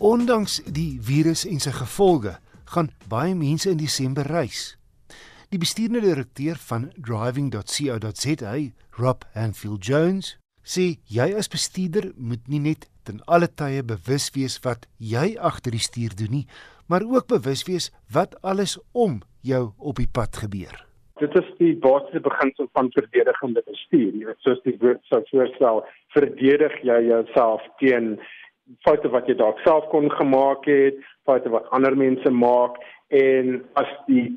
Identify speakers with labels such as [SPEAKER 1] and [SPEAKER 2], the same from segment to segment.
[SPEAKER 1] Ondanks die virus en sy gevolge, gaan baie mense in Desember reis. Die bestuurende direkteur van driving.co.za, Rob Hanfield Jones, sê jy as bestuurder moet nie net ten alle tye bewus wees wat jy agter die stuur doen nie, maar ook bewus wees wat alles om jou op die pad gebeur.
[SPEAKER 2] Dit is die basiese beginsel van verdedigende bestuur. Jy weet soos die woord sou voorstel, verdedig jy jouself teen foute wat jy dalk self kon gemaak het, foute wat ander mense maak en as die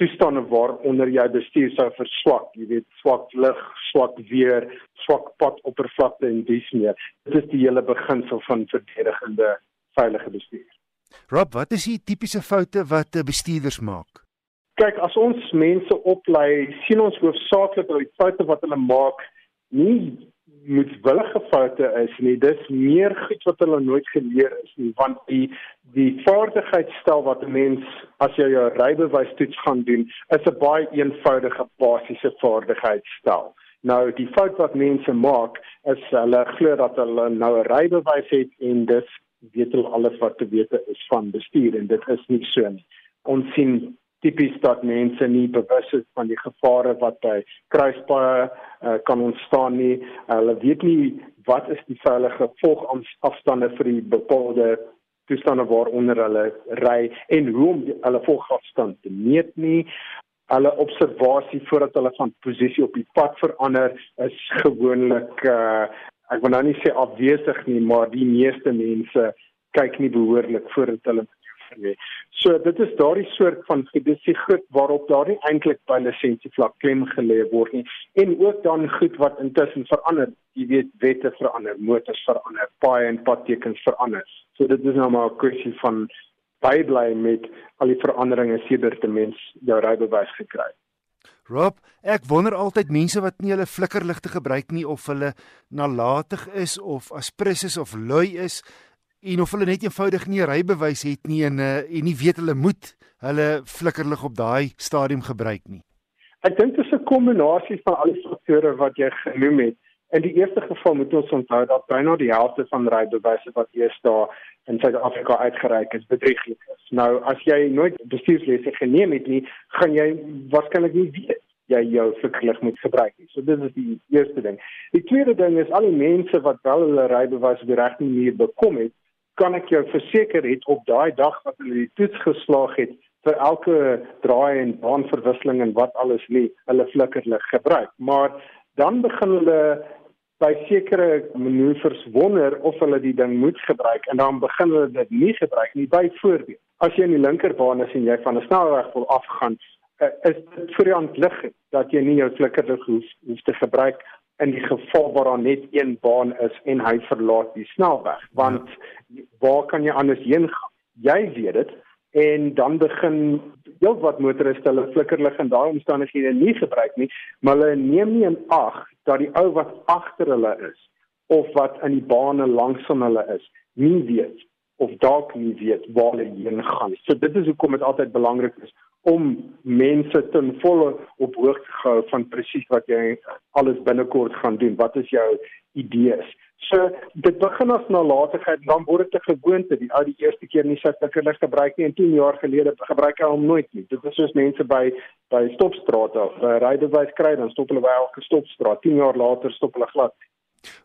[SPEAKER 2] toestande waaronder jy bestuur sou verswak, jy weet swak lig, swak weer, swak padoppervlakte en dis meer. Dit is die hele beginsel van verdedigende veilige bestuur.
[SPEAKER 1] Rob, wat is die tipiese foute wat bestuurders maak?
[SPEAKER 2] Kyk, as ons mense oplei, sien ons hoofsaaklik dat die foute wat hulle maak nie moetswillige foute is nie. Dis meer goed wat hulle nooit geleer is nie, want die die vaardigheidsstel wat 'n mens as jy jou rybewys toets gaan doen, is 'n baie eenvoudige basiese vaardigheidsstel. Nou die fout wat mense maak is hulle glo dat hulle nou 'n rybewys het en dis weet hulle alles wat te weet is van bestuur en dit is nie so nie. Ons sien tipies dat mense nie bewus is van die gevare wat by kruispaaie uh, kan ontstaan nie. Hulle weet nie wat is die veilige volgafstande vir die bepaalde toestande waaronder hulle ry en hoe om die, hulle volgafstand te meet nie. Hulle observasie voordat hulle van posisie op die pad verander is gewoonlik uh, ek wil nou nie sê afwesig nie, maar die meeste mense kyk nie behoorlik voordat hulle nie. So dit is daardie soort van gedissie goed waarop daar nie eintlik by lisensie vlak klem gelê word nie en ook dan goed wat intussen verander. Jy weet wette verander, motors verander, paaie en padtekens verander. So dit is nou maar 'n kwessie van bybly met al die veranderinge sedert 'n mens jou rybewys gekry het.
[SPEAKER 1] Rob, ek wonder altyd mense wat nie hulle flikkerligte gebruik nie of hulle nalatig is of aspris is of lui is en of hulle net eenvoudig nie 'n rybewys het nie en uh, en nie weet hulle moet hulle flikkerlig op daai stadium gebruik nie.
[SPEAKER 2] Ek dink dit is 'n kombinasie van al die faktore wat jy genoem het. In die eerste geval moet ons onthou dat byna die helfte van rybewyse wat eers daar in Suid-Afrika uitgereik is, bedrieglik is. Nou, as jy nooit bestuurslesse geneem het nie, gaan jy waarskynlik nie weet jy jou flikkerlig moet gebruik nie. So dit is die eerste ding. Die tweede ding is al die mense wat wel hulle rybewyse op die regte manier bekom het, kan ek jou verseker het op daai dag wat hulle die toets geslaag het vir elke draai en baanverwisseling en wat alles nie hulle flikkerlig gebruik. Maar dan begin hulle by sekere manoeuvres wonder of hulle die ding moet gebruik en dan begin hulle dit nie gebruik nie. Byvoorbeeld as jy in die linkerbaan is en jy van 'n snelweg wil afgaan eh, is dit vir jou ontlig dat jy nie jou flikkerlig hoef, hoef te gebruik in die geval waar daar net een baan is en hy verlaat die snelweg. Want waar kan jy anders heen gaan? Jy weet dit. En dan begin heel wat motoriste hulle flikkerlig in daai omstandighede nie gebruik nie. Maar hulle neem nie in ag dat die ou wat agter hulle is of wat in die bane langs van hulle is nie weet of dalk nie weet waar hulle heen gaan. So dit is hoekom dit altyd belangrik is om mense ten volle op hoogte gehou van presies wat jy alles binnekort gaan doen. Wat is jou idees? So dit begin as nalatigheid, dan word dit 'n gewoonte. Die ou die eerste keer nie sy flikkerlig gebruik nie en 10 jaar gelede gebruik hy hom nooit nie. Dit is soos mense by by stopstrate of rydewys kry, dan stop hulle by elke stopstraat. 10 jaar later stop hulle glad.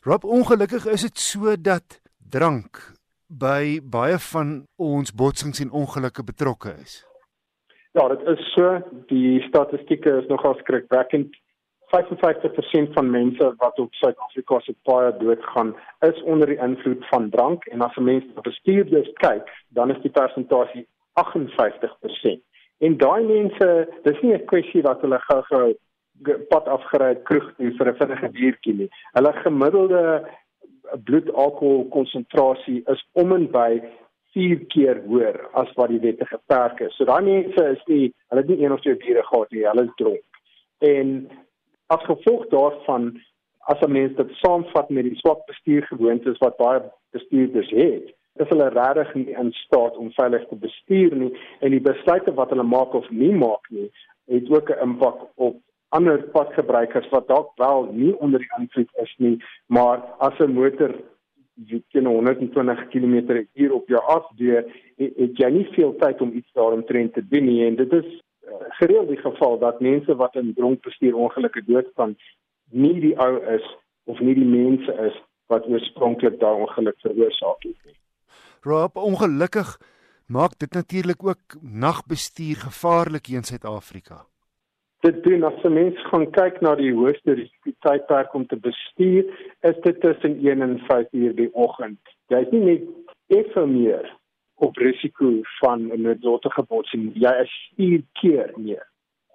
[SPEAKER 1] Rob, ongelukkig is dit so dat drank by baie van ons botsings en ongelukke betrokke is.
[SPEAKER 2] Ja, dit is so. Die statistieke is nogal skrikwekkend. 55% van mense wat op Suid-Afrika se paaie doodgaan, is onder die invloed van drank en as 'n mens na bestuurders kyk, dan is die persentasie 58%. En daai mense, dis nie 'n kwessie dat hulle gou-gou pad afgery het kroeg toe vir 'n vinnige biertjie nie. Hulle gemiddelde bloedalkohol konsentrasie is om en by 4 keer hoër as wat die wette geperk is. So daai mense is nie hulle het nie een of twee biere gehad nie, hulle is dronk. En as gevolg daarvan as 'n mens dit saamvat met die swak bestuurgewoontes wat baie bestuurders het, is hulle regtig nie in staat om veilig te bestuur nie en die besluite wat hulle maak of nie maak nie, het ook 'n impak op ander padgebruikers wat dalk wel nie onder die invloed is nie, maar as 'n motor teen 120 km/h op jou afdeur, het, het jy nie veel tyd om iets daaromtrent te doen nie en dit is uh, gereeld die geval dat mense wat in dronk bestuur ongelukke doodgaan nie die ou is of nie die mense is wat oorspronklik daai ongeluk veroorsaak het nie.
[SPEAKER 1] Rob, ongelukkig maak dit natuurlik ook nagbestuur gevaarlik hier in Suid-Afrika.
[SPEAKER 2] Dit doen as 'n mens gaan kyk na die hoogste risikotydperk om te bestuur, is dit tussen 1 en 5 uur die oggend. Jy is nie net effe meer op risiko van 'n noodlottige botsing, jy is vier keer meer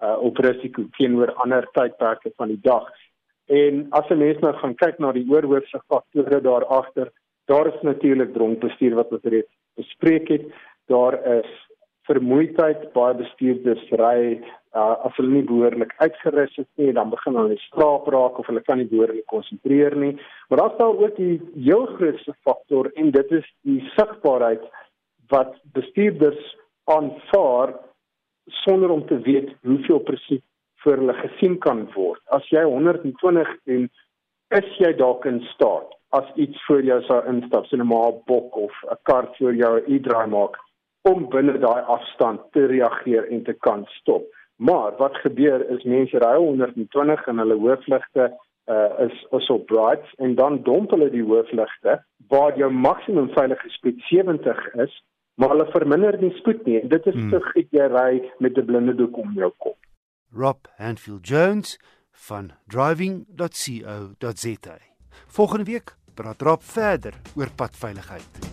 [SPEAKER 2] uh, op risiko teenoor ander tydperke van die dag. En as 'n mens nou gaan kyk na die oorhoofse faktore daar agter, daar is natuurlik dronkbestuur wat ons reeds bespreek het. Daar is vermoeidheid baie bestuurders ry uh, as hulle nie behoorlik uitgerus is nie, dan begin hulle slaap raak of hulle kan nie behoorlik konsentreer nie. Maar dan staan ook die heel grootste faktor en dit is die sigbaarheid wat bestuurders aanvaar sonder om te weet hoeveel presies vir hulle gesien kan word. As jy 120 en is jy dalk in staat as iets voor jou sou instap, so 'n maar bok of 'n kar voor jou 'n e-draai maak om binne daai afstand te reageer en te kan stop. Maar wat gebeur is mense ry 120 en hulle hoofligte uh, is is op bright en dan domp hulle die hoofligte waar jou maksimum veilige spoed 70 is, maar hulle verminder die spoed nie. Dit is hmm. te jy ry met 'n blinde doek om jou kop.
[SPEAKER 1] Rob Hanfield Jones van driving.co.za. Volgende week praat Rob verder oor padveiligheid.